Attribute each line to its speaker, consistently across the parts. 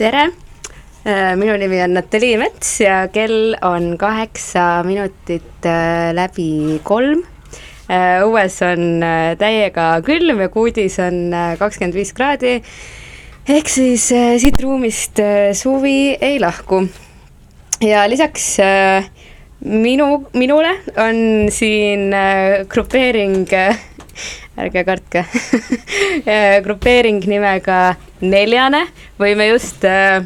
Speaker 1: tere, äh, minu nimi on Natalii Mets ja kell on kaheksa minutit äh, läbi kolm. Äh, õues on täiega külm ja kuudis on kakskümmend viis kraadi. ehk siis siit ruumist suvi ei lahku. ja lisaks minu, minule on siin grupeering ärge kartke. Grupeering nimega Neljane või me just äh,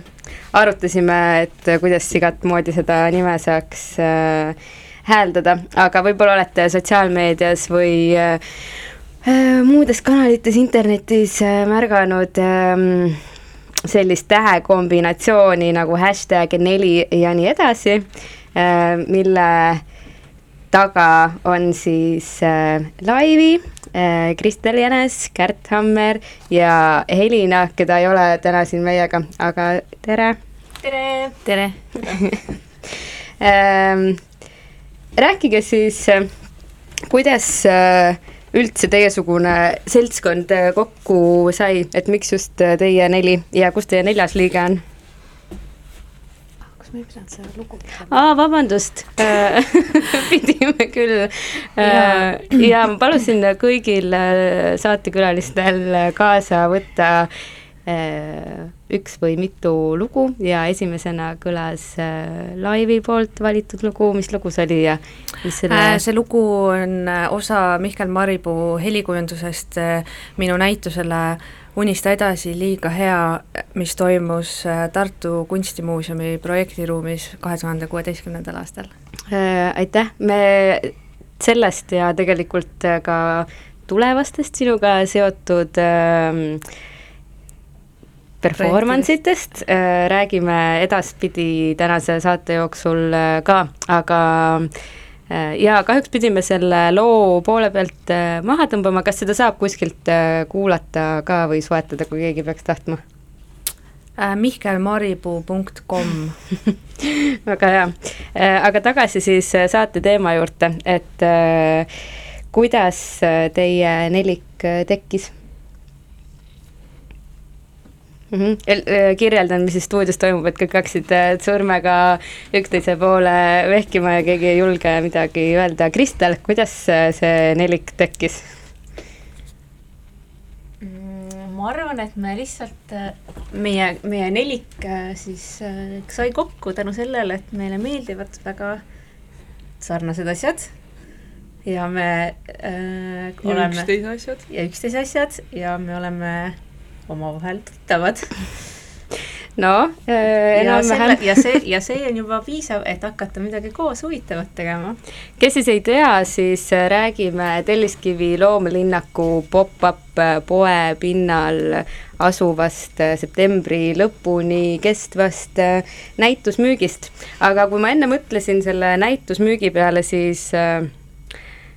Speaker 1: arutasime, et kuidas igat moodi seda nime saaks äh, hääldada, aga võib-olla olete sotsiaalmeedias või äh, äh muudes kanalites internetis äh, märganud äh, sellist tähekombinatsiooni nagu hashtag neli ja nii edasi äh,, mille taga on siis äh, laivi Äh, Kristel Jänes, Kärt Hammer ja Helina, keda ei ole täna siin meiega, aga tere.
Speaker 2: tere.
Speaker 1: tere ähm, rääkige siis, kuidas äh, üldse teiesugune seltskond kokku sai, et miks just teie neli ja kus teie neljas liige on?
Speaker 2: Ma ei pidanud seda lugu
Speaker 1: aa, vabandust. Pidime küll. Äh, ja ma palusin kõigil äh, saatekülalistel kaasa võtta äh, üks või mitu lugu ja esimesena kõlas laivi poolt valitud lugu, mis lugu see oli ja mis
Speaker 2: selle see lugu on osa Mihkel Maripuu helikujundusest minu näitusele Unista edasi liiga hea, mis toimus äh, Tartu Kunstimuuseumi projektiruumis kahe tuhande kuueteistkümnendal aastal
Speaker 1: äh,. Aitäh, me sellest ja tegelikult äh, ka tulevastest sinuga seotud äh, performance itest äh, räägime edaspidi tänase saate jooksul äh, ka, aga äh, ja kahjuks pidime selle loo poole pealt äh, maha tõmbama, kas seda saab kuskilt äh, kuulata ka või soetada, kui keegi peaks tahtma?
Speaker 2: mihkelmaripuu.com
Speaker 1: väga hea, aga tagasi siis saate teema juurde, et kuidas teie nelik tekkis mm. -hmm. kirjeldan, mis siis stuudios toimub, et kõik hakkasid äh, sõrmega üksteise poole vehkima ja keegi ei julge midagi öelda. Kristel, kuidas äh, see nelik tekkis?
Speaker 2: Mm, ma arvan, et me lihtsalt, meie, meie nelik siis sai kokku tänu sellele, et meile meeldivad väga sarnased asjad ja me äh,
Speaker 3: ja oleme üksteise asjad.
Speaker 2: ja üksteise asjad ja me oleme omavahel tuttavad
Speaker 1: no äh, enam-vähem.
Speaker 2: ja see, ja see on juba piisav, et hakata midagi koos huvitavat tegema.
Speaker 1: kes siis ei tea, siis äh, räägime Telliskivi loomelinnaku pop-up äh, poe pinnal asuvast septembri lõpuni kestvast näitusmüügist. aga kui ma enne mõtlesin selle näitusmüügi peale, siis äh,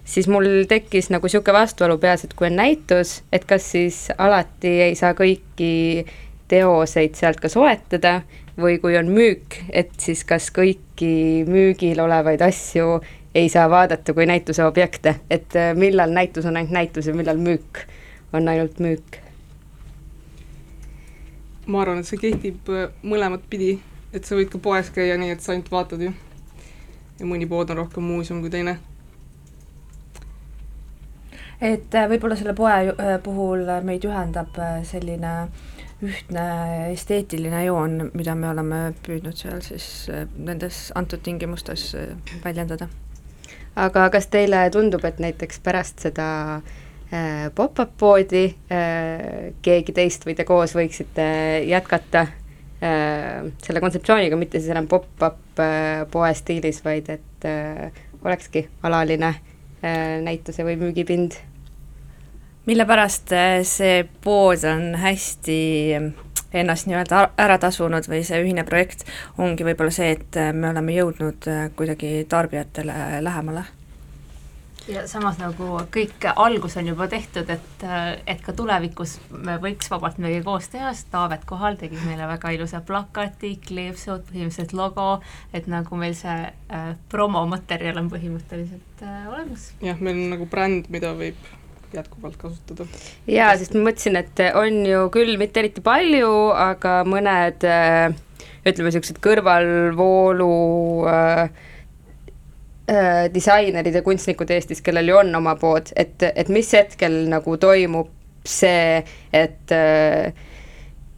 Speaker 1: siis mul tekkis nagu niisugune vastuolu peas, et kui on näitus, et kas siis alati ei saa kõiki teoseid sealt ka soetada või kui on müük, et siis kas kõiki müügil olevaid asju ei saa vaadata kui näituse objekte, et äh, millal näitus on ainult näitus ja millal müük on ainult müük?
Speaker 3: ma arvan, et see kehtib äh, mõlemat pidi, et sa võid ka poes käia nii, et sa ainult vaatad ju. ja mõni pood on rohkem muuseum kui teine
Speaker 2: et äh, võib-olla selle poe äh, puhul meid ühendab äh, selline ühtne esteetiline joon, mida me oleme püüdnud seal siis nendes antud tingimustes väljendada.
Speaker 1: aga kas teile tundub, et näiteks pärast seda pop-up poodi keegi teist või te koos võiksite jätkata selle kontseptsiooniga, mitte siis enam pop-up poe stiilis, vaid et olekski alaline näituse või müügipind
Speaker 2: mille pärast äh, see pood on hästi äh, ennast nii-öelda ära tasunud või see ühine projekt ongi võib-olla see, et äh, me oleme jõudnud kuidagi tarbijatele lähemale.
Speaker 4: ja samas nagu kõik algus on juba tehtud, et, et ka tulevikus me võiks vabalt midagi koos teha, sest Taavet Kohal tegi meile väga ilusa plakati, kleepsud, põhimõtteliselt logo, et nagu meil see äh, promomaterjal on põhimõtteliselt äh, olemas.
Speaker 3: jah, meil on nagu bränd, mida võib jätkuvalt kasutada.
Speaker 1: jaa, sest ma mõtlesin, et on ju küll mitte eriti palju, aga mõned äh, ütleme, niisugused kõrvalvoolu äh, äh, disainerid ja kunstnikud Eestis, kellel ju on oma pood, et, et mis hetkel nagu toimub see, et äh,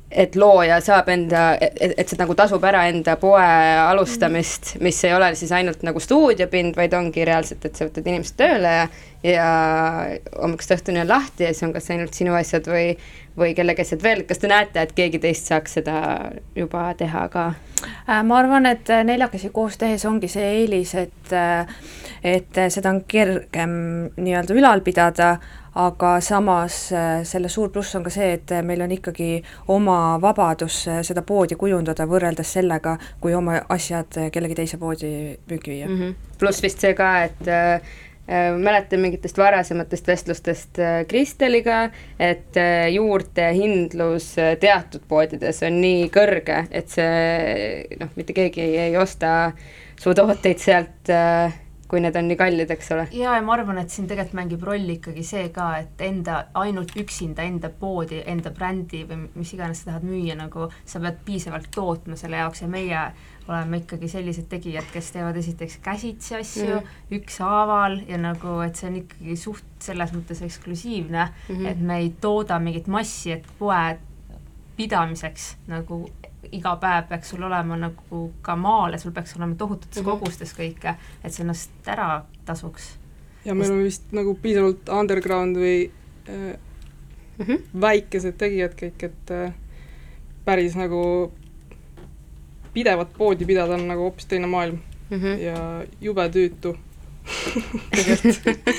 Speaker 1: et looja saab enda, et, et see nagu tasub ära enda poe alustamist, mis ei ole siis ainult nagu stuudiopind, vaid ongi reaalselt, et sa võtad inimesed tööle ja ja hommikust õhtuni on lahti ja siis on kas ainult sinu asjad või, või kellegi asjad veel, kas te näete, et keegi teist saaks seda juba teha ka?
Speaker 4: Äh, ma arvan, et neljakesi koos tehes ongi see eelis, et et seda on kergem nii-öelda ülal pidada, aga samas äh, selle suur pluss on ka see, et meil on ikkagi oma vabadus äh, seda poodi kujundada võrreldes sellega, kui oma asjad kellegi teise poodi müügi viia mm.
Speaker 1: -hmm. pluss vist see ka, et äh, äh mäletan mingitest varasematest vestlustest Kristeliga, et juurdehindlus teatud poodides on nii kõrge, et see noh, mitte keegi ei, osta su tooteid sealt äh, kui need on nii kallid, eks ole.
Speaker 2: ja, ja ma arvan, et siin tegelikult mängib rolli ikkagi see ka, et enda, ainult üksinda enda poodi, enda brändi või mis iganes sa tahad müüa, nagu sa pead piisavalt tootma selle jaoks ja meie oleme ikkagi sellised tegijad, kes teevad esiteks käsitsi asju mm -hmm. ükshaaval ja nagu, et see on ikkagi suht selles mõttes eksklusiivne mm, -hmm. et me ei tooda mingit massi, et poe pidamiseks nagu iga päev peaks sul olema nagu ka maal ja sul peaks olema tohututes mm -hmm. kogustes kõike, et see ennast ära tasuks.
Speaker 3: ja meil on vist nagu piisavalt underground või äh, mm -hmm. väikesed tegijad kõik, et äh, päris nagu pidevat poodi pidada on nagu hoopis teine maailm. Mm -hmm. ja jube tüütu. Tegelikult.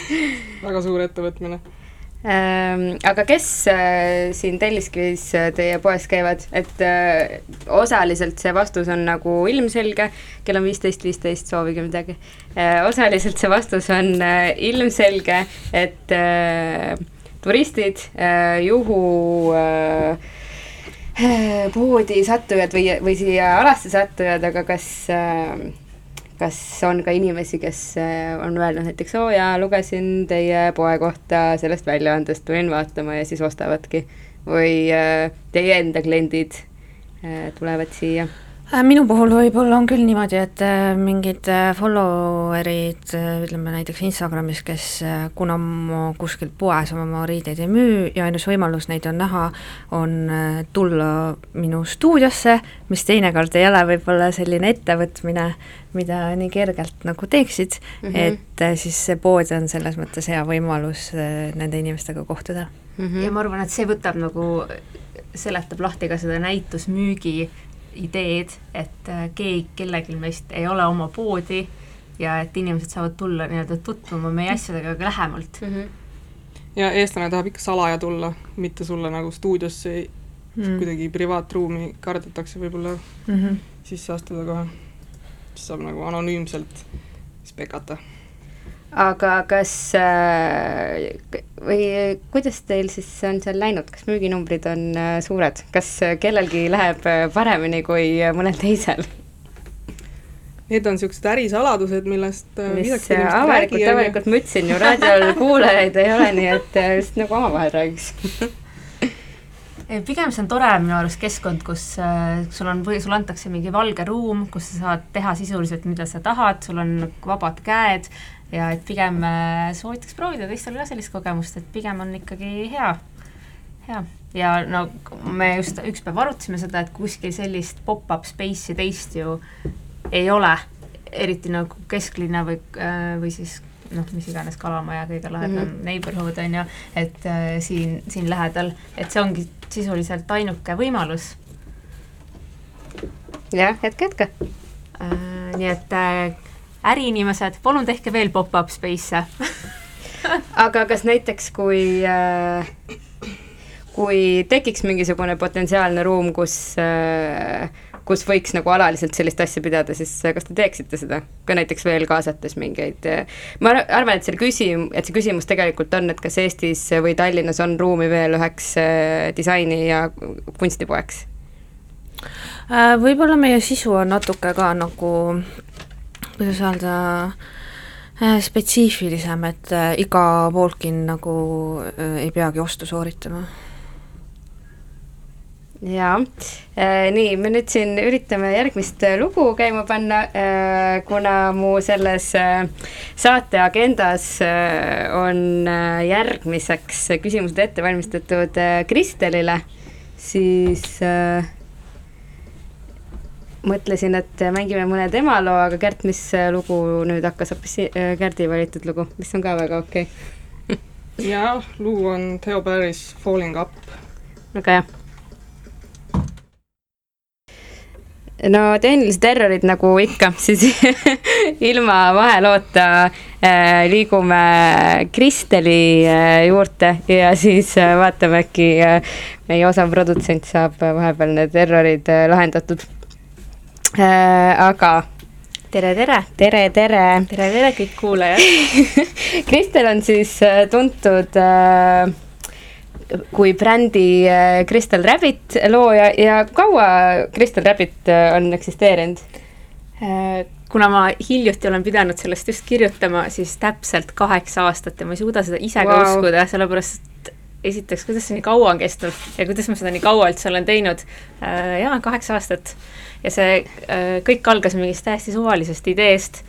Speaker 3: Väga suur ettevõtmine.
Speaker 1: Ähm, aga kes äh, siin Telliskivis äh, teie poes käivad, et äh, osaliselt see vastus on nagu ilmselge, kell on viisteist, viisteist, soovige midagi. osaliselt see vastus on ilmselge, et turistid, juhu poodi sattujad või, või siia alasse sattujad, aga kas kas on ka inimesi, kes äh, on öelnud näiteks, oo jaa, lugesin teie poe kohta sellest väljaandest, tulin vaatama ja siis ostavadki. või äh, teie enda kliendid äh, tulevad siia
Speaker 4: minu puhul võib-olla on küll niimoodi, et äh, mingid äh, follower'id, ütleme näiteks Instagramis, kes kuna ma kuskil poes oma riideid ei müü ja ainus võimalus neid on näha, on tulla minu stuudiosse, mis teinekord ei ole võib-olla selline ettevõtmine, mida nii kergelt nagu teeksid mm, -hmm. et siis see pood on selles mõttes hea võimalus nende inimestega kohtuda
Speaker 2: mm. -hmm. ja ma arvan, et see võtab nagu, seletab lahti ka seda näitusmüügi ideed, et äh, keegi, kellelgi meist ei ole oma poodi ja et inimesed saavad tulla nii-öelda tutvuma meie asjadega ka lähemalt mm. -hmm.
Speaker 3: ja eestlane tahab ikka salaja tulla, mitte sulle nagu stuudiosse mm -hmm. kuidagi privaatruumi kardetakse võib-olla mm -hmm. sisse astuda kohe. siis saab nagu anonüümselt spekata
Speaker 1: aga kas äh, või kuidas teil siis on seal läinud, kas müüginumbrid on äh, suured, kas kellelgi läheb äh, paremini kui mõnel teisel?
Speaker 3: Need on niisugused ärisaladused, millest
Speaker 1: mis avalikult, avalikult ma ütlesin ju, raadiol kuulajaid ei ole, nii et just nagu omavahel räägiks.
Speaker 2: Pigem see on tore minu arust keskkond, kus äh, sul on või sulle antakse mingi valge ruum, kus sa saad teha sisuliselt, mida sa tahad, sul on vabad käed ja et pigem äh, soovitaks proovida teistel ka sellist kogemust, et pigem on ikkagi hea, hea. ja no me just üks päev arutasime seda, et kuskil sellist pop-up space'i teist ju ei ole, eriti nagu kesklinna või, äh, või siis noh, mis iganes Kalamaja kõige lahedam mm -hmm. neighborhood on ju, et äh, siin, siin lähedal, et see ongi sisuliselt ainuke võimalus.
Speaker 1: jah, jätke, jätke
Speaker 2: äh,. nii et äh, äriinimesed, palun tehke veel pop-up space'e
Speaker 1: aga kas näiteks, kui äh, kui tekiks mingisugune potentsiaalne ruum, kus äh, kus võiks nagu alaliselt sellist asja pidada, siis kas te teeksite seda, ka näiteks veel kaasates mingeid, ma arvan, et selle küsim-, et see küsimus tegelikult on, et kas Eestis või Tallinnas on ruumi veel üheks äh, disaini ja kunstipoeks?
Speaker 4: Võib-olla meie sisu on natuke ka nagu kuidas öelda,
Speaker 2: spetsiifilisem, et iga Walk-in nagu ei peagi ostu sooritama.
Speaker 1: Jaa, äh, nii, me nüüd siin üritame järgmist äh, lugu käima panna, äh, kuna mu selles saate agendas on järgmiseks küsimused ette valmistatud Kristelile, siis mõtlesin, et mängime mõne tema loo, aga Kärt, mis lugu nüüd hakkas, hoopis Kärdi valitud lugu, mis on ka väga okei
Speaker 3: okay. jah, lugu on Theo Paris Falling Up.
Speaker 1: väga hea no tehnilised errorid nagu ikka, siis ilma vaheloota äh, liigume Kristeli äh, juurde ja siis äh, vaatame, äkki äh, meie osav produtsent saab vahepeal need errorid äh, lahendatud äh,. Aga
Speaker 2: tere, tere!
Speaker 1: tere, tere!
Speaker 2: tere, tere kõik kuulajad
Speaker 1: Kristel on siis äh, tuntud äh, kui brändi äh, Crystal Rabbit looja ja kaua Crystal Rabbit äh, on eksisteerinud?
Speaker 2: Äh, kuna ma hiljuti olen pidanud sellest just kirjutama, siis täpselt kaheksa aastat ja ma ei suuda seda ise wow. ka uskuda, sellepärast esiteks, kuidas see nii kaua on kestnud ja kuidas ma seda nii kaua üldse olen teinud. jaa, kaheksa aastat ja see kõik algas mingist täiesti suvalisest ideest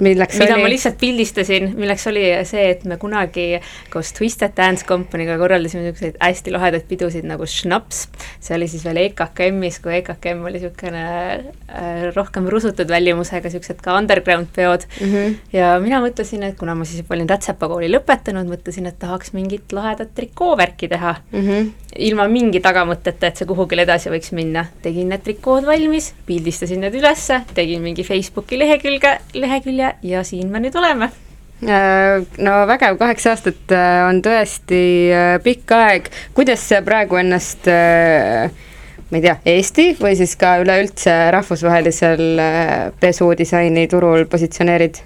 Speaker 1: milleks
Speaker 2: mida
Speaker 1: oli?
Speaker 2: ma lihtsalt pildistasin, milleks oli see, et me kunagi koos Twisted Dance Company'ga korraldasime niisuguseid hästi lahedaid pidusid nagu Schnaps. see oli siis veel EKKM-is, kui EKKM oli niisugune äh, rohkem rusutud välimusega, niisugused ka underground peod mm. -hmm. ja mina mõtlesin, et kuna ma siis juba olin Rätsepa kooli lõpetanud, mõtlesin, et tahaks mingit lahedat trikoovärki teha mm. -hmm. Ilma mingi tagamõtteta, et see kuhugile edasi võiks minna. tegin need trikood valmis, pildistasin need ülesse, tegin mingi Facebooki lehekülge, lehekülje ja siin me nüüd oleme
Speaker 1: äh, no vägev, kaheksa aastat äh, on tõesti äh, pikk aeg, kuidas sa praegu ennast ma ei tea, Eesti või siis ka üleüldse rahvusvahelisel pesudisaini turul positsioneerid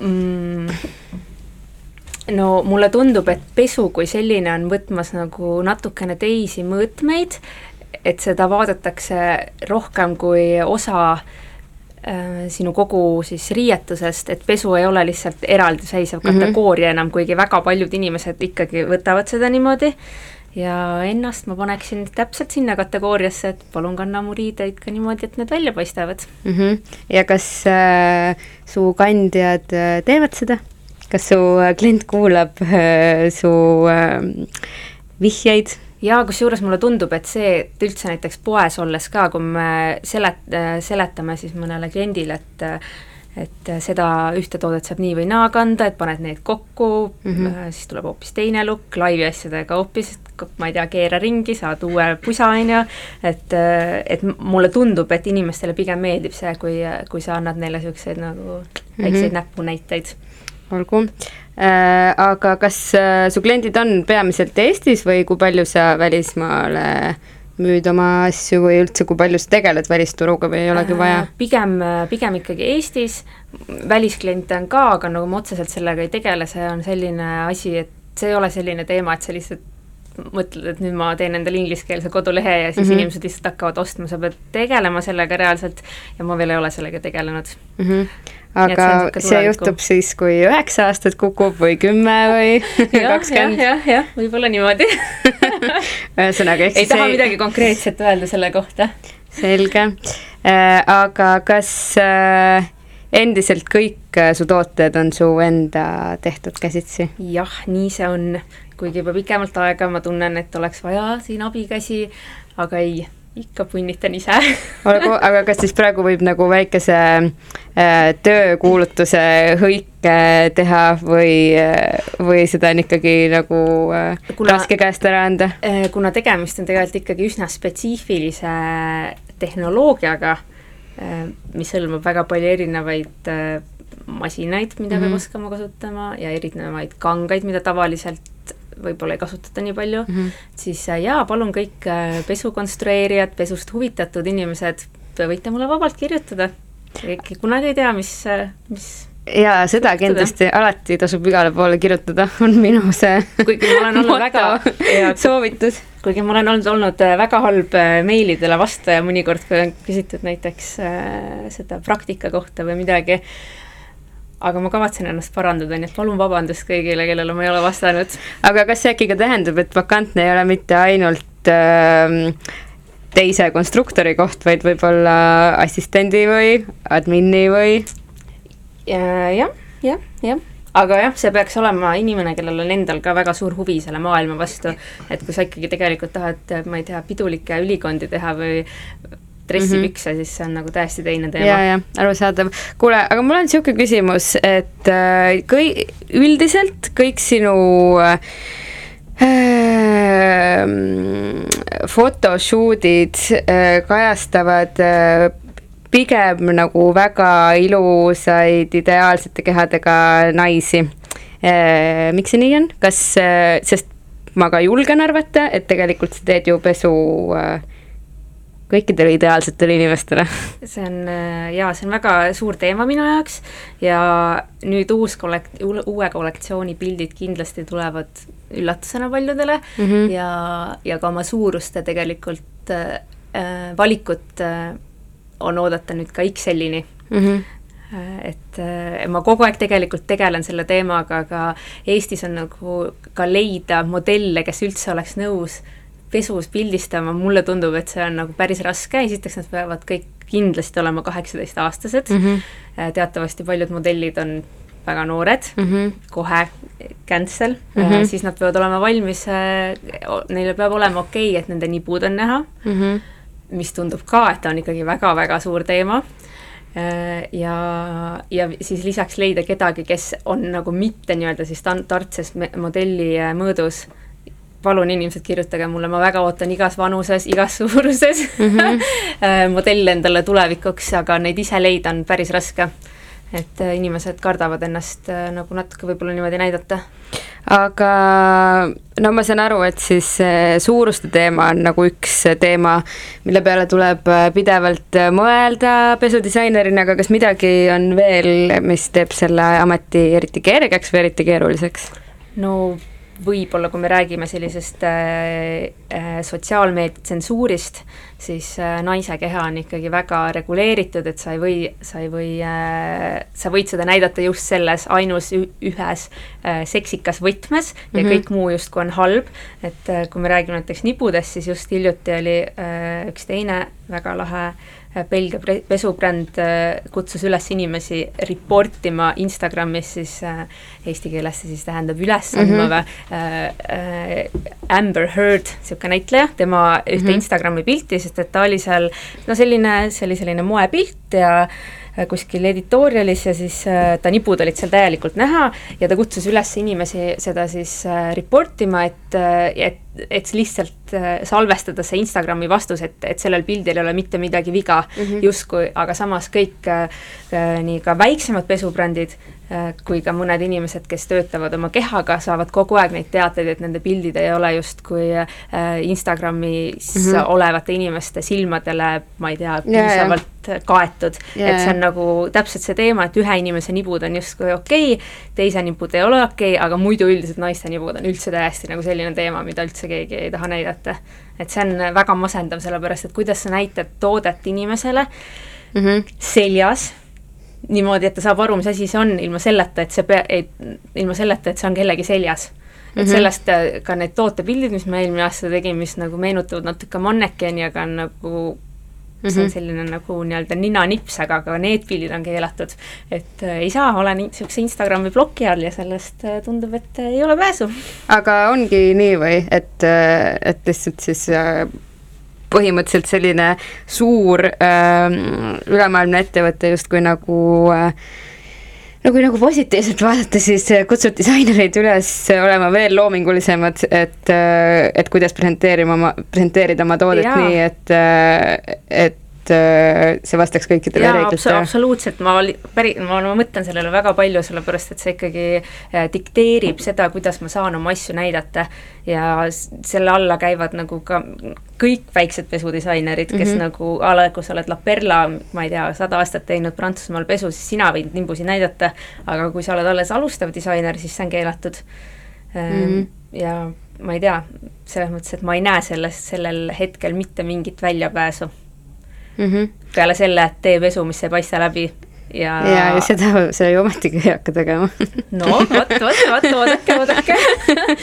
Speaker 2: mm.? No mulle tundub, et pesu kui selline on võtmas nagu natukene teisi mõõtmeid, et seda vaadatakse rohkem kui osa äh, sinu kogu siis riietusest, et pesu ei ole lihtsalt eraldiseisev mhm. kategooria mm -hmm. enam, kuigi väga paljud inimesed ikkagi võtavad seda niimoodi. ja ennast ma paneksin täpselt sinna kategooriasse, et palun kanna mu riideid ka niimoodi, et need välja paistavad
Speaker 1: mm. -hmm. ja kas äh, su kandjad äh, teevad seda? Kas su äh, klient kuulab äh, su äh, vihjeid?
Speaker 2: jaa, kusjuures mulle tundub, et see, et üldse näiteks poes olles ka, kui me selet-, seletame siis mõnele kliendile, et et seda ühte toodet saab nii või naa kanda, et paned need kokku mm, -hmm. siis tuleb hoopis teine lukk, laivi asjadega hoopis, ma ei tea, keera ringi, saad uue pusa, on ju, et, et mulle tundub, et inimestele pigem meeldib see, kui, kui sa annad neile niisuguseid nagu väikseid mm -hmm. näpunäiteid.
Speaker 1: Olgu. Äh, aga kas äh, su kliendid on peamiselt Eestis või kui palju sa välismaale müüd oma asju või üldse, kui palju sa tegeled välisturuga või ei olegi vaja?
Speaker 2: Äh, pigem, pigem ikkagi Eestis, väliskliente on ka, aga nagu ma otseselt sellega ei tegele, see on selline asi, et see ei ole selline teema, et sa lihtsalt mõtled, et nüüd ma teen endale ingliskeelse kodulehe ja siis mm -hmm. inimesed lihtsalt hakkavad ostma, sa pead tegelema sellega reaalselt ja ma veel ei ole sellega tegelenud mm.
Speaker 1: -hmm aga see, see juhtub siis, kui üheksa aastat kukub või kümme või kakskümmend?
Speaker 2: jah, jah, jah, võib-olla niimoodi
Speaker 1: ühesõnaga, ehk
Speaker 2: ei taha ei... midagi konkreetset öelda selle kohta.
Speaker 1: selge äh,, aga kas äh, endiselt kõik äh, su tooted on su enda tehtud käsitsi?
Speaker 2: jah, nii see on, kuigi juba pikemat aega ma tunnen, et oleks vaja siin abikäsi, aga ei ikka punnitan ise
Speaker 1: olgu, aga kas siis praegu võib nagu väikese äh, töökuulutuse hõike teha või äh,, või seda on ikkagi nagu äh, kuna, raske käest ära anda
Speaker 2: äh,? kuna tegemist on tegelikult ikkagi üsna spetsiifilise tehnoloogiaga äh,, mis hõlmab väga palju erinevaid äh, masinaid, mida mm -hmm. peab mhm. oskama kasutama ja erinevaid kangaid, mida tavaliselt võib-olla ei kasutata nii palju mm, -hmm. siis äh, jaa, palun kõik äh, pesu konstrueerijad, pesust huvitatud inimesed, võite mulle vabalt kirjutada. kunagi ei tea, mis, äh, mis
Speaker 1: ja seda kindlasti alati tasub igale poole kirjutada, on minu see
Speaker 2: kuigi ma olen olnud väga
Speaker 1: soovitus.
Speaker 2: kuigi ma olen olnud, olnud väga halb meilidele vastaja mõnikord, kui on küsitud näiteks äh, seda praktika kohta või midagi aga ma kavatsen ennast parandada, nii et palun vabandust kõigile, kellele ma ei ole vastanud.
Speaker 1: aga kas see äkki ka tähendab, et vakantne ei ole mitte ainult äh, teise konstruktori koht, vaid võib-olla assistendi või admini või?
Speaker 2: jah, jah, jah aga jah, see peaks olema inimene, kellel on endal ka väga suur huvi selle maailma vastu, et kui sa ikkagi tegelikult tahad, ma ei tea, pidulikke ülikondi teha või dressipükse mm, -hmm. siis see on nagu täiesti teine teema.
Speaker 1: ja, ja arusaadav. kuule, aga mul on niisugune küsimus, et äh, kõi-, üldiselt kõik sinu äh, photoshoot'id äh, kajastavad äh, pigem nagu väga ilusaid ideaalsete kehadega naisi. Äh, miks see nii on, kas, äh, sest ma ka julgen arvata, et tegelikult sa teed ju pesu äh, kõikidele ideaalsetele inimestele.
Speaker 2: see on jaa, see on väga suur teema minu jaoks ja nüüd uus kollekt-, uue kollektsiooni pildid kindlasti tulevad üllatusena paljudele mm -hmm. ja, ja ka oma suuruste tegelikult äh, valikut äh, on oodata nüüd ka XL-ini mm. -hmm et ma kogu aeg tegelikult tegelen selle teemaga, aga Eestis on nagu ka leida modelle, kes üldse oleks nõus pesus pildistama, mulle tundub, et see on nagu päris raske, esiteks nad peavad kõik kindlasti olema kaheksateistaastased mm, -hmm. teatavasti paljud modellid on väga noored mm, -hmm. kohe cancel mm, -hmm. siis nad peavad olema valmis, neile peab olema okei okay,, et nende nibud on näha mm, -hmm mis tundub ka, et ta on ikkagi väga-väga suur teema äh, ja, ja siis lisaks leida kedagi, kes on nagu mitte nii-öelda siis standardses modelli äh, mõõdus. Palun, inimesed, kirjutage mulle, ma väga ootan igas vanuses, igas suuruses mm -hmm. modelle endale tulevikuks, aga neid ise leida on päris raske. et inimesed kardavad ennast nagu natuke võib-olla niimoodi näidata
Speaker 1: aga no ma saan aru, et siis suuruste teema on nagu üks teema, mille peale tuleb pidevalt mõelda pesudisainerina, aga kas midagi on veel, mis teeb selle ameti eriti kergeks või eriti keeruliseks?
Speaker 2: no võib-olla kui me räägime sellisest äh, äh, sotsiaalmeedia tsensuurist, siis äh, naise keha on ikkagi väga reguleeritud, et sa ei või, sa ei või äh,, sa võid seda näidata just selles ainus ühes äh, seksikas võtmes ja mm -hmm. kõik muu justkui on halb, et äh, kui me räägime näiteks nibudest, siis just hiljuti oli äh, üks teine väga lahe äh, Äh, Belgia pesubränd äh, kutsus üles inimesi report ima Instagramis siis äh, eesti keeles see siis tähendab üles andma mm -hmm. või Amber Heard, niisugune näitleja, tema ühte mm -hmm. Instagrami pilti, sest et ta oli seal no selline, see oli selline moepilt ja kuskil editorialis ja siis ta nipud olid seal täielikult näha ja ta kutsus üles inimesi seda siis report ima, et, et et lihtsalt äh, salvestada see Instagrami vastus, et, et sellel pildil ei ole mitte midagi viga mm -hmm. justkui, aga samas kõik äh, äh, nii ka väiksemad pesubrändid kui ka mõned inimesed, kes töötavad oma kehaga, saavad kogu aeg neid teateid, et nende pildid ei ole justkui Instagramis mm -hmm. olevate inimeste silmadele, ma ei tea, piisavalt yeah, kaetud yeah.. et see on nagu täpselt see teema, et ühe inimese nibud on justkui okei okay,, teise nibud ei ole okei okay,, aga muidu üldiselt naiste nibud on üldse täiesti nagu selline teema, mida üldse üldse keegi ei taha näidata. et see on väga masendav, sellepärast et kuidas sa näitad toodet inimesele mm -hmm. seljas, niimoodi, et ta saab aru, mis asi see on, ilma selleta, et see pea, ilma selleta, et see on kellegi seljas et mm -hmm. sellest äh, ka need tootepildid, mis me eelmine aasta tegime, mis nagu meenutavad natuke mannekeni, aga on nagu Mm -hmm. see on mhm. selline nagu nii-öelda ninanips, aga ka need pildid on keelatud. et äh, ei saa, olen niisuguse Instagrami ploki all ja sellest äh, tundub, et äh, ei ole pääsu.
Speaker 1: aga ongi nii või, et, äh, et lihtsalt siis äh, põhimõtteliselt selline suur äh, ülemaailmne ettevõte justkui nagu äh, no kui nagu positiivselt vaadata, siis kutsub disainereid üles olema veel loomingulisemad, et, et kuidas presenteerima oma, presenteerida oma toodet Jaa. nii, et, et et see vastaks kõikidele reeglitele.
Speaker 2: absoluutselt, ma päri-, ma, ma mõtlen sellele väga palju, sellepärast et see ikkagi äh, dikteerib seda, kuidas ma saan oma asju näidata ja selle alla käivad nagu ka kõik väiksed pesudisainerid, kes mm -hmm. nagu a la, kui sa oled La Perla, ma ei tea, sada aastat teinud Prantsusmaal pesu, siis sina võid nimbusi näidata, aga kui sa oled alles alustav disainer, siis see on keelatud mm. -hmm. ja ma ei tea, selles mõttes, et ma ei näe sellest, sellel hetkel mitte mingit väljapääsu mm. -hmm. peale selle, et tee pesu, mis ei paista läbi ja
Speaker 1: ja, ja seda sa ju ometigi ei hakka tegema
Speaker 2: no vot, vot, vot, oodake, oodake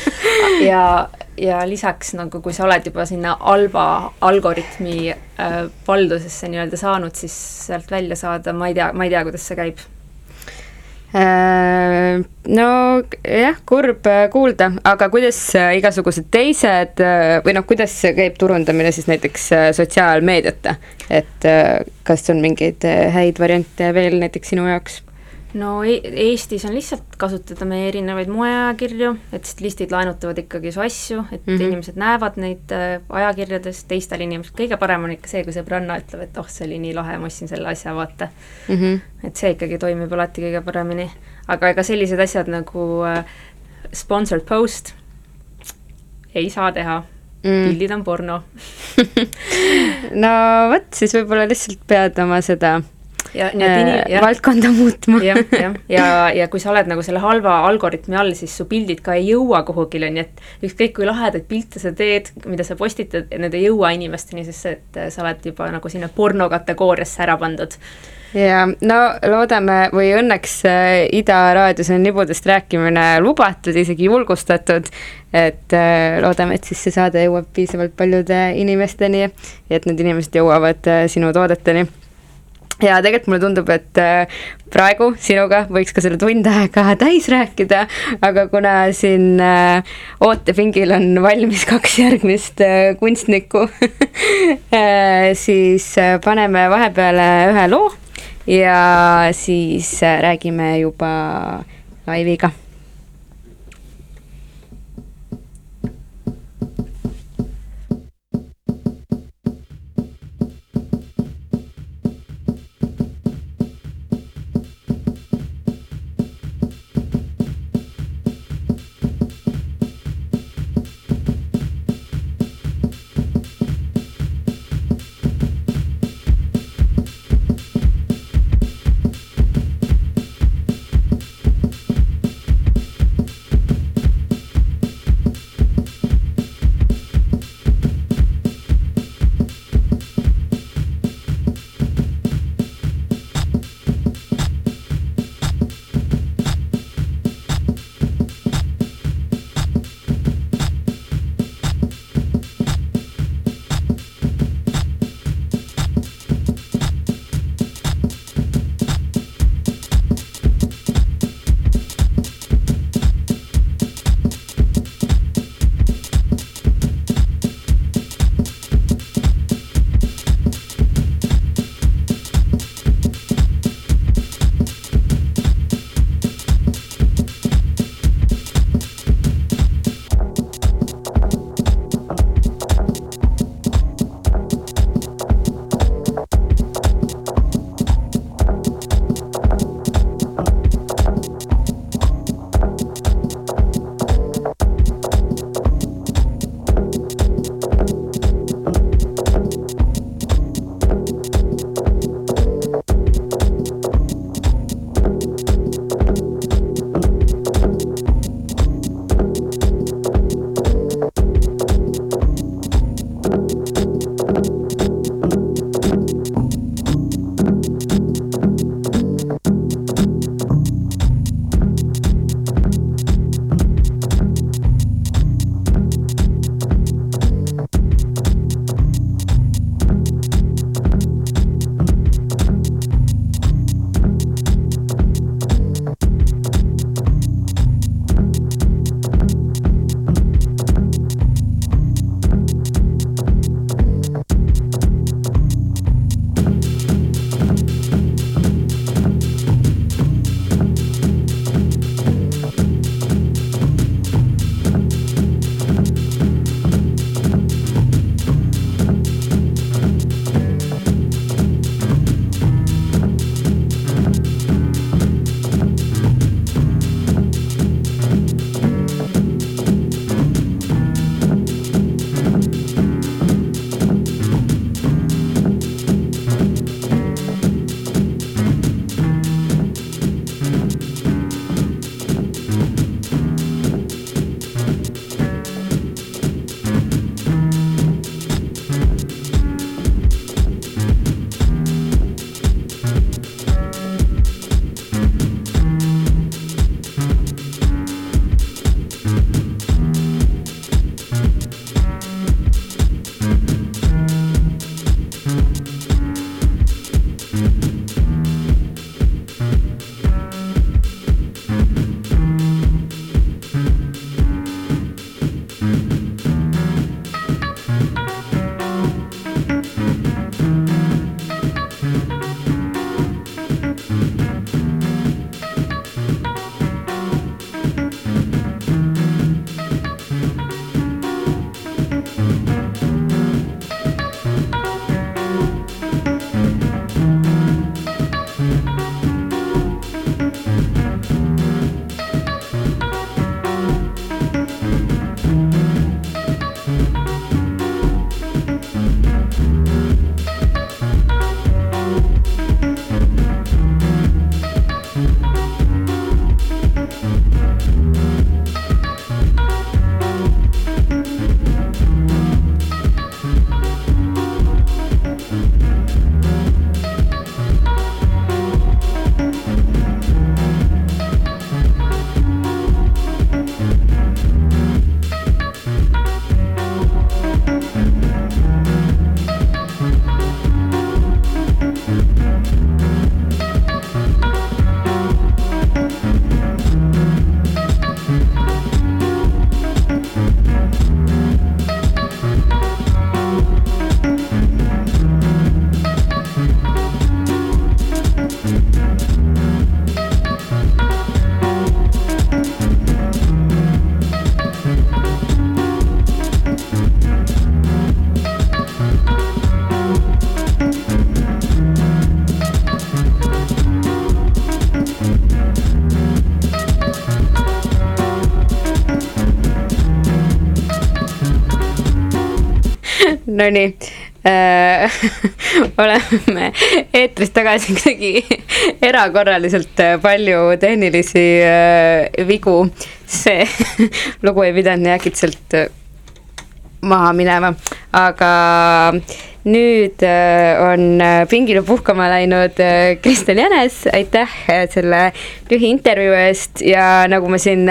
Speaker 2: ja, ja lisaks nagu, kui sa oled juba sinna halva algoritmi äh, valdusesse nii-öelda saanud, siis sealt välja saada, ma ei tea, ma ei tea, kuidas see käib
Speaker 1: no jah, kurb äh, kuulda, aga kuidas äh, igasugused teised või noh, kuidas käib turundamine siis näiteks sotsiaalmeediata, et kas on mingeid häid variante veel näiteks sinu jaoks?
Speaker 2: No e Eestis on lihtsalt kasutada meie erinevaid moeajakirju, et stilistid laenutavad ikkagi su asju, et mm -hmm. inimesed näevad neid äh, ajakirjades, teistel inimestel, kõige parem on ikka see, kui sõbranna ütleb, et oh, see oli nii lahe, ma ostsin selle asja, vaata mm. -hmm. et see ikkagi toimib alati kõige paremini. aga ega sellised asjad nagu äh, sponsored post ei saa teha mm., pildid on porno
Speaker 1: no vot, siis võib-olla lihtsalt pead oma seda
Speaker 2: ja äh,
Speaker 1: valdkonda muutma.
Speaker 2: jah, jah, ja, ja, ja kui sa oled nagu selle halva algoritmi all, siis su pildid ka ei jõua kuhugile, nii et ükskõik kui lahedaid pilte sa teed, mida sa postitad, need ei jõua inimesteni, sest et sa oled juba nagu sinna porno kategooriasse ära pandud.
Speaker 1: Ja no loodame või õnneks äh, Ida raadios on nibudest rääkimine lubatud, isegi julgustatud, et äh, loodame, et siis see saade jõuab piisavalt paljude inimesteni et need inimesed jõuavad äh, sinu toodeteni ja tegelikult mulle tundub, et äh, praegu sinuga võiks ka selle tund aega täis rääkida, aga kuna siin äh, ootepingil on valmis kaks järgmist äh, kunstnikku siis paneme vahepeale ühe loo ja siis räägime juba laiviga Nonii äh, oleme eetris tagasi kuidagi erakorraliselt palju tehnilisi äh, vigu. see lugu ei pidanud nii äkitselt äh, maha minema, aga nüüd äh, on äh, pingile puhkama läinud äh, Kristjan Jänes, aitäh selle lühiintervjuu eest. Ja nagu ma siin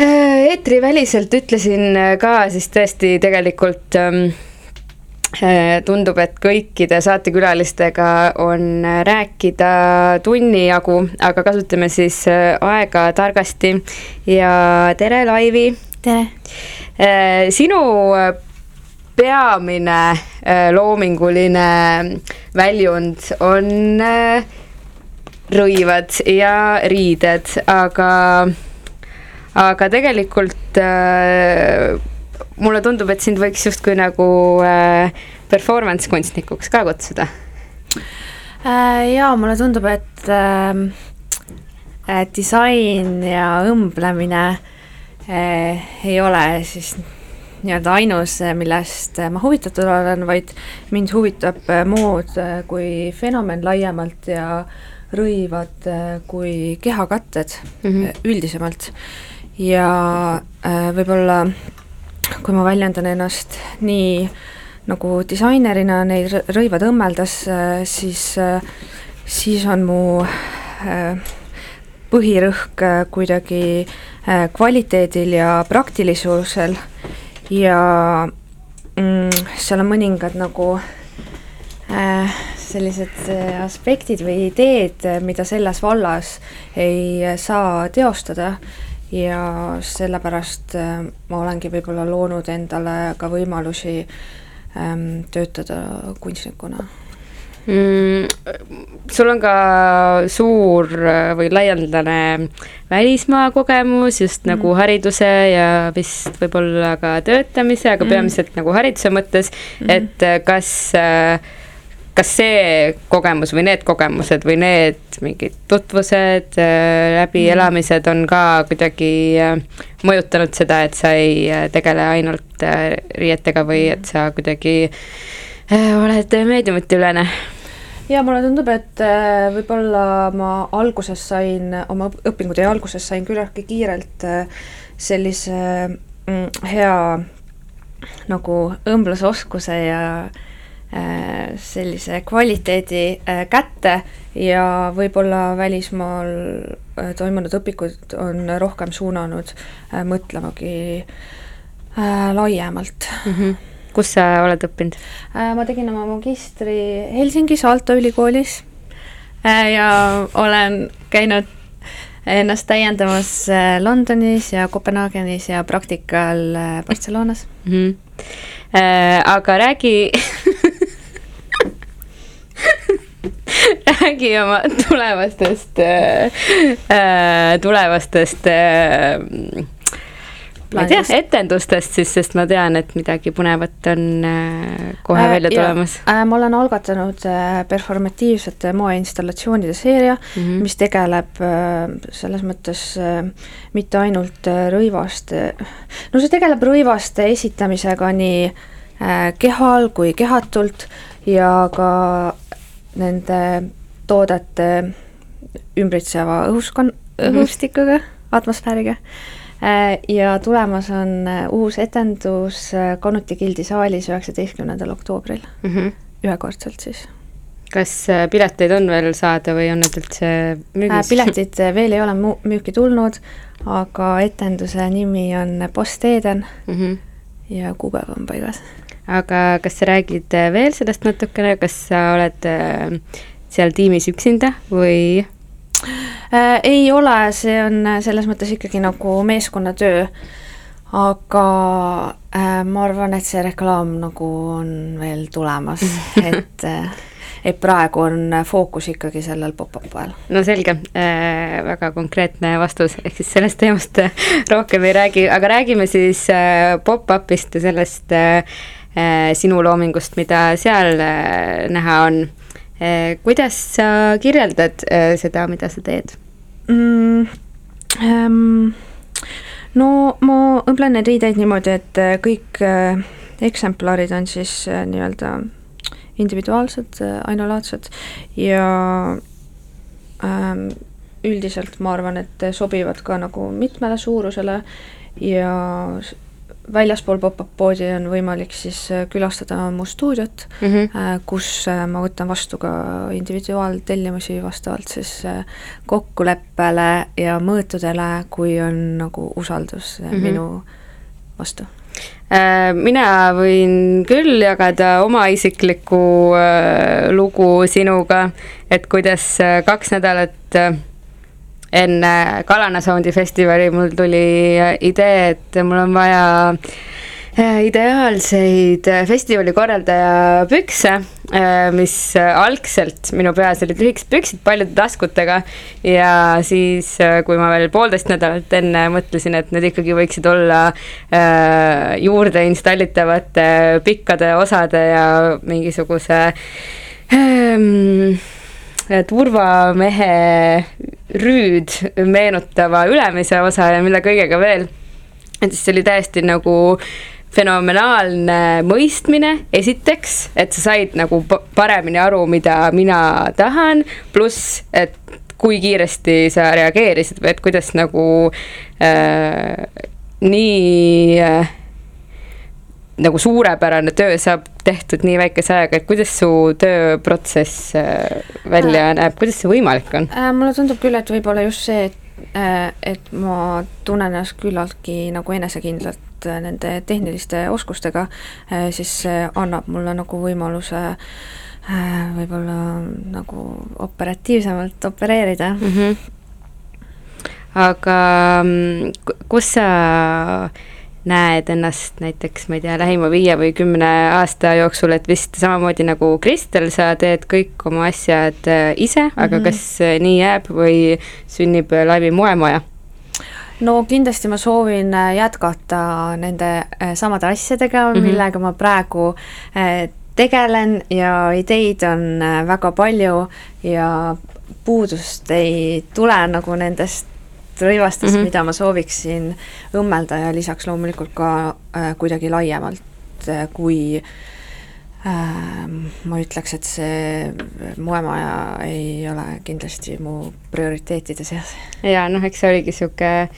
Speaker 1: eetriväliselt ütlesin ka, siis tõesti tegelikult ähm, tundub, et kõikide saatekülalistega on rääkida tunni jagu, aga kasutame siis aega targasti ja tere, Laivi!
Speaker 4: tere!
Speaker 1: sinu peamine äh, loominguline väljund on äh, rõivad ja riided, aga, aga tegelikult äh, mulle tundub, et sind võiks justkui nagu performance kunstnikuks ka kutsuda.
Speaker 4: jaa, mulle tundub, et disain ja õmblemine ei ole siis nii-öelda ainus, millest ma huvitatud olen, vaid mind huvitab mood kui fenomen laiemalt ja rõivad kui kehakatted mm -hmm. üldisemalt. ja äh, võib-olla kui ma väljendan ennast nii nagu disainerina neid rõivad õmmeldes, äh, siis, äh, siis on mu põhirõhk kuidagi kvaliteedil ja praktilisusel. Ja mm, seal on mõningad nagu äh, sellised äh, aspektid või ideed, mida selles vallas ei saa teostada ja sellepärast äh, ma olengi võib-olla loonud endale ka võimalusi ähm, töötada kunstnikuna
Speaker 1: mm,? sul on ka suur äh, või laialdane välismaa kogemus just mm. nagu hariduse ja vist võib-olla ka töötamise, aga mm. peamiselt nagu hariduse mõttes mm., et äh, kas äh, kas see kogemus või need kogemused või need mingid tutvused, läbielamised on ka kuidagi mõjutanud seda, et sa ei tegele ainult riietega või et sa kuidagi oled meediumite-ülene?
Speaker 4: ja mulle tundub, et äh, võib-olla ma alguses sain, oma õpingute alguses sain küllaltki kiirelt äh, sellise mm, hea nagu õmblusoskuse ja äh, sellise kvaliteedi kätte ja võib-olla välismaal toimunud õpikud on rohkem suunanud mõtlemagi laiemalt mm.
Speaker 1: -hmm kus sa oled õppinud?
Speaker 4: Äh, ma tegin oma magistri Helsingis Aalto ülikoolis äh, ja olen käinud ennast täiendamas äh, Londonis ja Kopenhaagenis ja praktikal Barcelonas mm. -hmm.
Speaker 1: Äh, aga räägi räägi oma tulevastest äh,, tulevastest äh, ma ei tea, etendustest siis, sest ma tean, et midagi põnevat on äh, kohe äh, välja tulemas
Speaker 4: äh,. ma olen algatanud äh, performatiivsete moeinstallatsioonide seeria mm, -hmm. mis tegeleb äh, selles mõttes äh, mitte ainult äh, rõivaste, no see tegeleb rõivaste esitamisega nii äh, kehal kui kehatult ja ka nende toodete ümbritseva õhuskon-, mhm. õhustikuga mm, -hmm. atmosfääriga Äh, ja tulemas on äh, uus etendus äh, Konuti gildi saalis üheksateistkümnendal oktoobril mm, -hmm. ühekordselt siis.
Speaker 1: kas pileteid on veel saada või on need üldse müügis?
Speaker 4: piletid veel ei ole müüki tulnud, aga etenduse nimi on Post Eden mm -hmm. Ja kuupäev on paigas.
Speaker 1: aga kas sa räägid veel sellest natukene, kas sa oled seal tiimis üksinda või
Speaker 4: äh,? ei ole, see on selles mõttes ikkagi nagu meeskonnatöö, aga äh, ma arvan, et see reklaam nagu on veel tulemas et äh, et praegu on fookus ikkagi sellel pop-up'il.
Speaker 1: no selge äh,, väga konkreetne vastus, ehk siis sellest teemast rohkem ei räägi, aga räägime siis äh, pop-up'ist ja sellest äh, äh, sinu loomingust, mida seal äh, näha on kuidas sa kirjeldad seda, mida sa teed mm,?
Speaker 4: Ähm, no ma õmblen neid riideid niimoodi, et kõik eksemplarid on siis äh, nii-öelda individuaalsed, äh, ainulaadsed ja ähm, üldiselt ma arvan, et sobivad ka nagu mitmele suurusele ja väljaspool pop-up poodi on võimalik siis äh, külastada mu stuudiot mm, -hmm. kus ma võtan vastu ka individuaaltellimusi vastavalt siis kokkuleppele ja mõõtudele, kui on nagu usaldus mm -hmm. minu vastu
Speaker 1: mina võin küll jagada oma isiklikku lugu sinuga, et kuidas kaks nädalat enne Kalana Soundi festivali mul tuli idee, et mul on vaja äh, ideaalseid äh, festivali korraldaja pükse, äh, mis algselt minu peas olid lühikesed püksid paljude taskutega ja siis, kui ma veel poolteist nädalat enne mõtlesin, et need ikkagi võiksid olla juurde installitavate pikkade osade ja mingisuguse ähm, turvamehe rüüd meenutava ülemise osa ja mille kõigega veel. et siis see oli täiesti nagu fenomenaalne mõistmine, esiteks, et sa said nagu paremini aru, mida mina tahan, pluss, et kui kiiresti sa reageerisid või et kuidas nagu äh, nii äh, nagu suurepärane töö saab tehtud nii väikese ajaga, et kuidas su tööprotsess äh, välja äh, näeb, kuidas see võimalik on?
Speaker 4: Äh,? mulle tundub küll, et võib-olla just see, et et ma tunnen ennast küllaltki nagu enesekindlalt äh, nende tehniliste oskustega äh,, siis see annab mulle nagu võimaluse äh, võib-olla nagu operatiivsemalt opereerida mm.
Speaker 1: -hmm. aga kus sa näed ennast näiteks, ma ei tea, lähima viie või kümne aasta jooksul, et vist samamoodi nagu Kristel, sa teed kõik oma asjad äh, ise, aga mm -hmm. kas äh, nii jääb või sünnib äh, Laivi moemaja?
Speaker 4: no kindlasti ma soovin jätkata nende samade asjadega mm, -hmm. millega ma praegu tegelen ja ideid on väga palju ja puudust ei tule nagu nendest rõivastest mm, -hmm. mida ma sooviksin õmmelda ja lisaks loomulikult ka äh, kuidagi laiemalt äh, kui äh, ma ütleks, et see moemaja ei ole kindlasti mu prioriteetide seas.
Speaker 1: jaa, noh, eks see oligi niisugune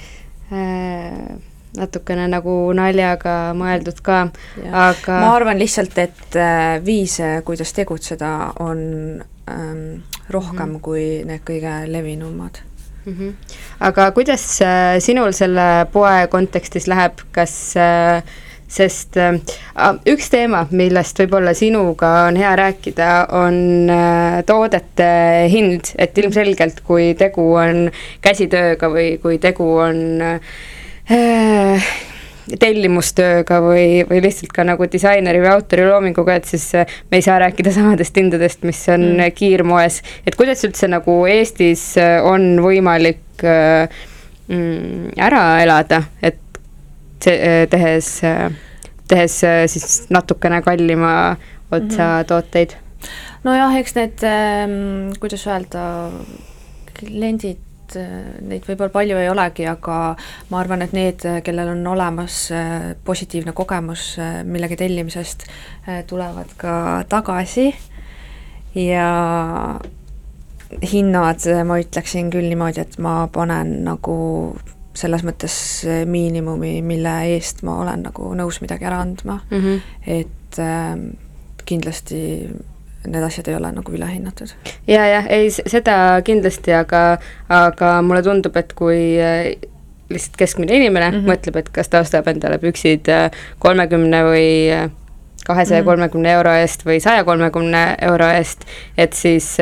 Speaker 1: äh, natukene nagu naljaga mõeldud ka, aga
Speaker 4: ma arvan lihtsalt, et äh, viise, kuidas tegutseda, on ähm, rohkem mm -hmm. kui need kõige levinumad
Speaker 1: mm. -hmm. aga kuidas äh, sinul selle poe kontekstis läheb, kas äh, sest äh, üks teema, millest võib-olla sinuga on hea rääkida, on toodete hind, et ilmselgelt, kui tegu on käsitööga või kui tegu on tellimustööga või, või lihtsalt ka nagu disaineri või autori loominguga, et siis äh, me ei saa rääkida samadest hindadest, mis on mm. kiirmoes. et kuidas üldse nagu Eestis äh, on võimalik äh, mm, ära elada, et see, tehes, tehes siis natukene kallima otsa mm -hmm. tooteid?
Speaker 4: nojah, eks need, ähm, kuidas öelda, kliendid et äh, neid võib-olla palju ei olegi, aga ma arvan, et need, kellel on olemas äh, positiivne kogemus äh, millegi tellimisest, tulevad ka tagasi ja hinnad, ma ütleksin küll niimoodi, et ma panen nagu selles mõttes miinimumi, mille eest ma olen nagu nõus midagi ära andma mm, -hmm. et äh, kindlasti need asjad ei ole nagu ülehinnatud.
Speaker 1: ja, jah, ei seda kindlasti, aga, aga mulle tundub, et kui äh, lihtsalt keskmine inimene mm -hmm. mõtleb, et kas ta ostab endale püksid äh, kolmekümne või äh, kahesaja kolmekümne euro eest või saja kolmekümne euro eest, et siis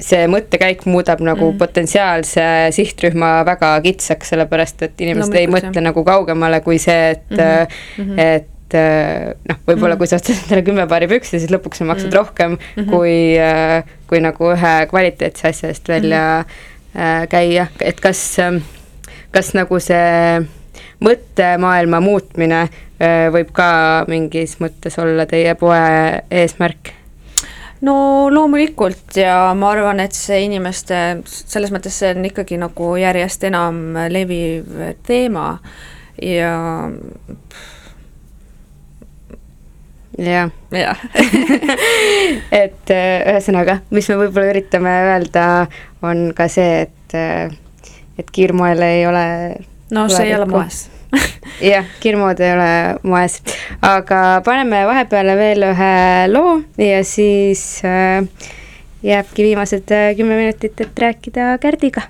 Speaker 1: see mõttekäik muudab nagu mm. potentsiaalse sihtrühma väga kitsaks, sellepärast et inimesed no, ei mõtle nagu kaugemale kui see, et mm, -hmm. et et äh, noh, võib-olla mm. kui sa ostad endale kümme paari pükse, siis lõpuks sa maksad mm. rohkem mm -hmm. kui, äh, kui nagu ühe kvaliteetse asja eest välja mm. käia, et kas, ähm, kas nagu see mõttemaailma muutmine võib ka mingis mõttes olla teie poe eesmärk?
Speaker 4: no loomulikult ja ma arvan, et see inimeste, selles mõttes see on ikkagi nagu järjest enam leviv teema ja
Speaker 1: jah
Speaker 2: jah
Speaker 1: et äh, ühesõnaga, mis me võib-olla üritame öelda, on ka see, et, äh, et kiirmoel ei ole
Speaker 2: no see ei ole moes.
Speaker 1: Jah, kiirmood ei ole moes, aga paneme vahepeale veel ühe loo ja siis äh, jääbki viimased kümme minutit, et rääkida Kärdiga.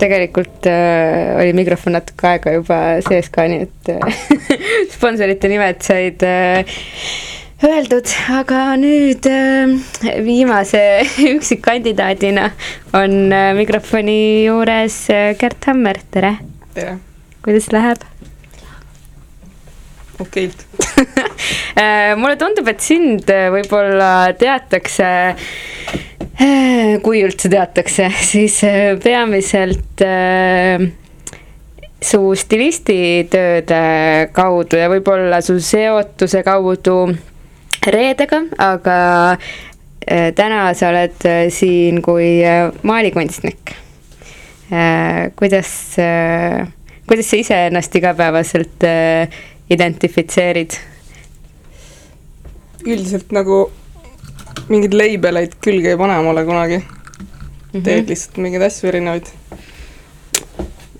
Speaker 1: Tegelikult äh, oli mikrofon natuke aega juba sees ka, nii et äh, sponsorite nimed said äh, öeldud, aga nüüd äh, viimase üksikkandidaadina on äh, mikrofoni juures äh, Gert Hammer, tere!
Speaker 3: tere!
Speaker 1: kuidas läheb?
Speaker 3: okeilt
Speaker 1: äh, mulle tundub, et sind äh, võib-olla teatakse, kui üldse teatakse, siis peamiselt su stilistitööde kaudu ja võib-olla su seotuse kaudu reedega, aga täna sa oled siin kui maalikunstnik. kuidas, kuidas sa ise ennast igapäevaselt identifitseerid?
Speaker 3: üldiselt nagu mingeid leibeleid külge ei pane mulle kunagi mm. -hmm. teed lihtsalt mingeid asju erinevaid.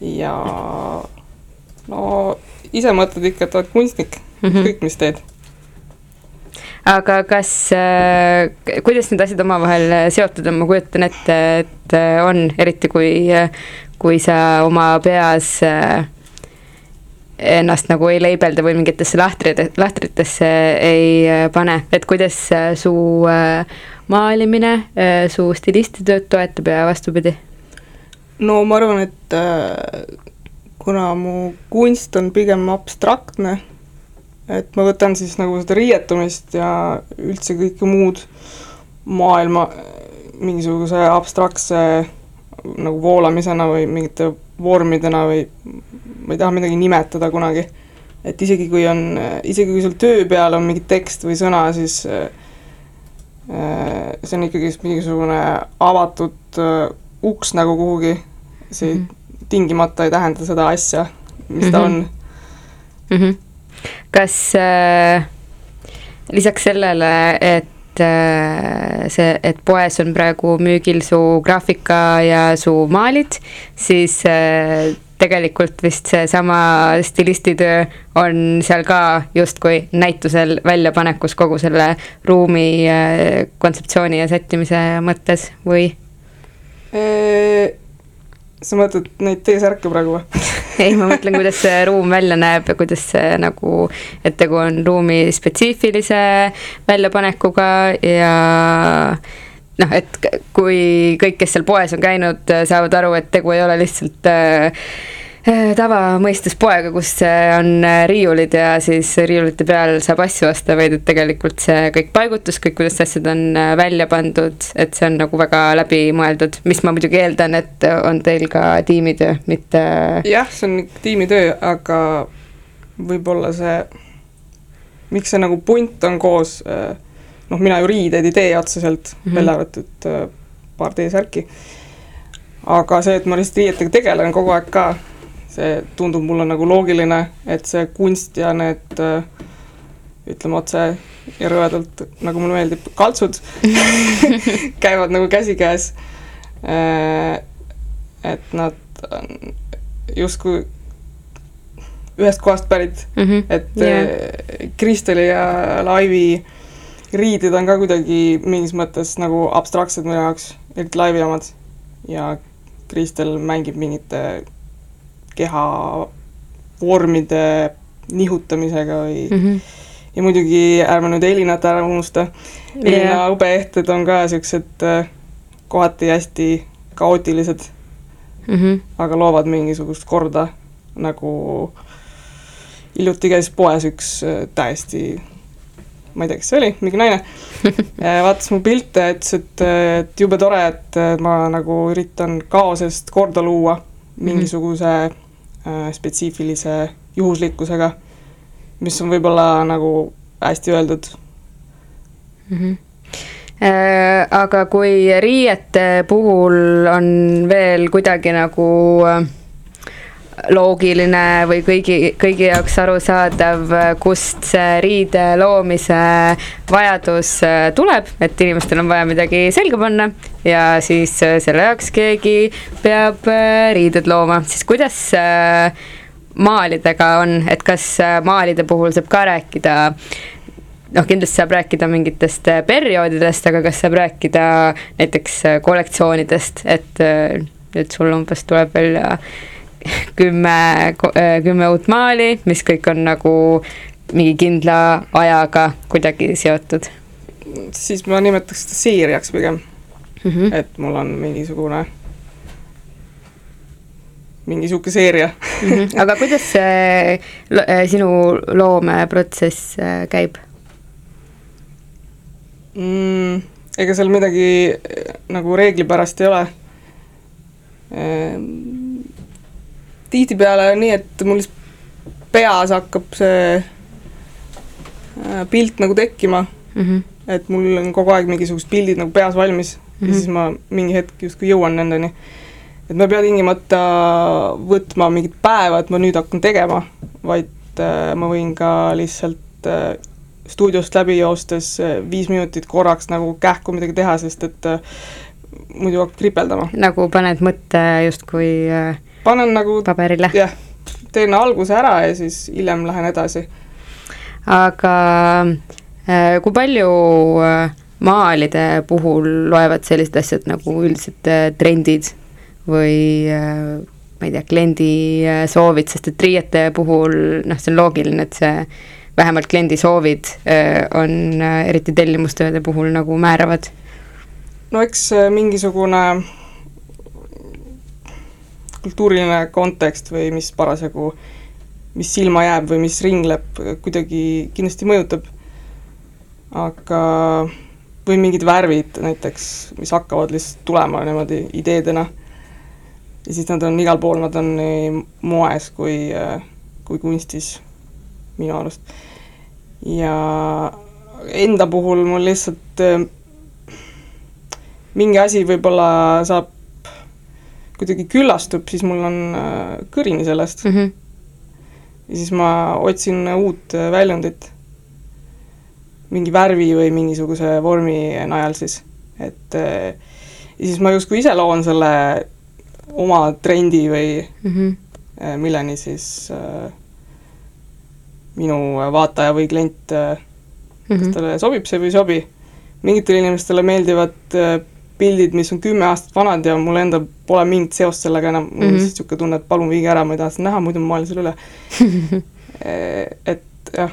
Speaker 3: ja no ise mõtled ikka, et oled kunstnik mm, -hmm. kõik, mis teed.
Speaker 1: aga kas äh,, kuidas need asjad omavahel seotud on, ma kujutan ette, et äh, on, eriti kui, kui sa oma peas äh, ennast nagu ei leibelda või mingitesse lahtrid, lahtritesse ei äh, pane, et kuidas äh, su äh, maalimine su stilistitööd toetab ja vastupidi?
Speaker 3: no ma arvan, et kuna mu kunst on pigem abstraktne, et ma võtan siis nagu seda riietumist ja üldse kõike muud maailma mingisuguse abstraktse nagu voolamisena või mingite vormidena või ma ei taha midagi nimetada kunagi. et isegi kui on, isegi kui sul töö peal on mingi tekst või sõna, siis äh, see on ikkagist mingisugune avatud äh, uks nagu kuhugi, see mm -hmm. tingimata ei tähenda seda asja, mis mm -hmm. ta on
Speaker 1: mm. -hmm. kas äh, lisaks sellele, et äh, see, et poes on praegu müügil su graafika ja su maalid, siis äh, tegelikult vist seesama stilistitöö on seal ka justkui näitusel väljapanekus kogu selle ruumi äh, kontseptsiooni ja sättimise mõttes või?
Speaker 3: Sa mõtled neid T-särke praegu või?
Speaker 1: Ei, ma mõtlen, kuidas see ruum välja näeb ja kuidas see nagu, et tegu on ruumi spetsiifilise väljapanekuga ja noh, et kui kõik, kes seal poes on käinud, saavad aru, et tegu ei ole lihtsalt äh, äh tavamõistes poega, kus on äh, riiulid ja siis riiulite peal saab asju osta, vaid et tegelikult see kõik paigutus, kõik, kuidas asjad on äh, välja pandud, et see on nagu väga läbimõeldud, mis ma muidugi eeldan, et on teil ka tiimitöö, mitte.
Speaker 3: jah, see on tiimitöö, aga võib-olla see, miks see nagu punt on koos äh, noh, mina ju riideid ei tee otseselt mm, -hmm. välja arvatud äh, paar T-särki. aga see, et ma lihtsalt riietega tegelen kogu aeg ka, see tundub mulle nagu loogiline, et see kunst ja need äh, ütleme otse ja rõvedalt, nagu mulle meeldib, kaltsud käivad nagu käsikäes äh,. et nad on justkui ühest kohast pärit mm, -hmm. et yeah. Äh, Kristeli ja Laivi riided on ka kuidagi mingis mõttes nagu abstraktsed minu jaoks, eriti laivi omad. ja Kristel mängib mingite keha vormide nihutamisega või mm -hmm. ja muidugi ärme nüüd Elinat ära unusta. Elina yeah. hõbeehted on ka siuksed äh, kohati hästi kaootilised mm, -hmm. aga loovad mingisugust korda, nagu hiljuti käis poes üks äh, täiesti ma ei tea, kes see oli, mingi naine äh, vaatas mu pilte ütles, et, et jube tore, et ma nagu üritan kaosest korda luua mingisuguse äh, spetsiifilise juhuslikkusega, mis on võib-olla nagu hästi öeldud
Speaker 1: mm. -hmm. Aga kui riiete puhul on veel kuidagi nagu äh, loogiline või kõigi, kõigi jaoks arusaadav, kust see riide loomise vajadus äh, tuleb, et inimestel on vaja midagi selga panna ja siis äh, selle jaoks keegi peab äh, riided looma, siis kuidas maalidega on, et kas maalide puhul saab ka rääkida noh, kindlasti saab rääkida mingitest perioodidest, aga kas saab rääkida näiteks kollektsioonidest, et nüüd sul umbes tuleb välja kümme, kümme uut maali, mis kõik on nagu mingi kindla ajaga kuidagi seotud
Speaker 3: siis ma nimetaks seda seeriaks pigem
Speaker 1: mm. -hmm.
Speaker 3: et mul on mingisugune, mingi sihuke seeria
Speaker 1: mm. -hmm. aga kuidas see sinu loomeprotsess äh, käib
Speaker 3: mm,? ega seal midagi äh, nagu reeglipärast ei ole ehm,. Tihtipeale on nii, et mul lihtsalt peas hakkab see äh, pilt nagu tekkima
Speaker 1: mm. -hmm
Speaker 3: et mul on kogu aeg mingisugused pildid nagu peas valmis mm -hmm. ja mhm. siis ma mingi hetk justkui jõuan nendeni. et ma ei pea tingimata võtma mingit päeva, et ma nüüd hakkan tegema, vaid äh, ma võin ka lihtsalt äh, stuudiost läbi joostes äh, viis minutit korraks nagu kähku midagi teha, sest et äh, muidu hakkab kripeldama.
Speaker 1: nagu paned mõtte justkui äh,
Speaker 3: panen nagu
Speaker 1: paberile?
Speaker 3: jah, teen alguse ära ja siis hiljem lähen edasi.
Speaker 1: aga Äh, kui palju äh, maalide puhul loevad sellised asjad nagu üldised äh, trendid või ma ei tea, kliendi soovid, sest et riiete puhul noh, see on loogiline, et see vähemalt kliendi soovid on eriti tellimustööde puhul nagu määravad.
Speaker 3: no eks mingisugune kultuuriline kontekst või mis parasjagu, mis silma jääb või mis ringleb, kuidagi kindlasti mõjutab aga või mingid värvid näiteks, mis hakkavad lihtsalt tulema niimoodi ideedena. ja siis nad on igal pool, nad on nii moes kui, kui kunstis minu arust. ja enda puhul mul lihtsalt mingi asi võib-olla saab, kuidagi küllastub, siis mul on kõrini sellest
Speaker 1: mm. -hmm.
Speaker 3: ja siis ma otsin uut väljundit mingi värvi või mingisuguse vormi najal siis, et ja siis ma justkui ise loon selle oma trendi või
Speaker 1: mm -hmm.
Speaker 3: milleni siis äh, minu vaataja või klient äh,, kas mm -hmm. talle sobib see või ei sobi. mingitele inimestele meeldivad äh, pildid, mis on kümme aastat vanad ja mul endal pole mingit seost sellega enam, mul on mm -hmm. lihtsalt niisugune tunne, et palun viige ära, ma ei taha seda näha, muidu ma maalin selle üle et jah,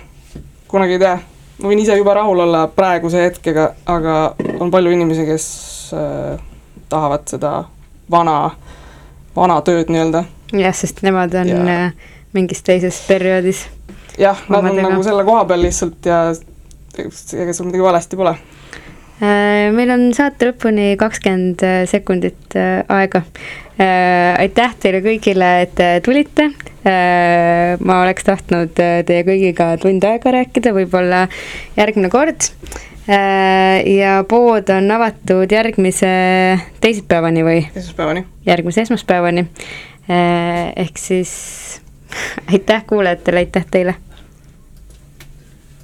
Speaker 3: kunagi ei tea ma võin ise juba rahul olla praeguse hetkega, aga on palju inimesi, kes äh, tahavad seda vana, vana tööd nii-öelda.
Speaker 1: jah, sest nemad on ja. Äh, mingis teises perioodis.
Speaker 3: jah, nad on nagu selle koha peal lihtsalt ja ega seal midagi valesti pole
Speaker 1: meil on saate lõpuni kakskümmend äh, sekundit aega. aitäh teile kõigile, et te tulite. Äh, ma oleks tahtnud äh, teie kõigiga tund aega rääkida, võib-olla järgmine kord. Äh, ja pood on avatud järgmise teisipäevani või?
Speaker 3: esmaspäevani.
Speaker 1: järgmise esmaspäevani. ehk siis aitäh kuulajatele, aitäh teile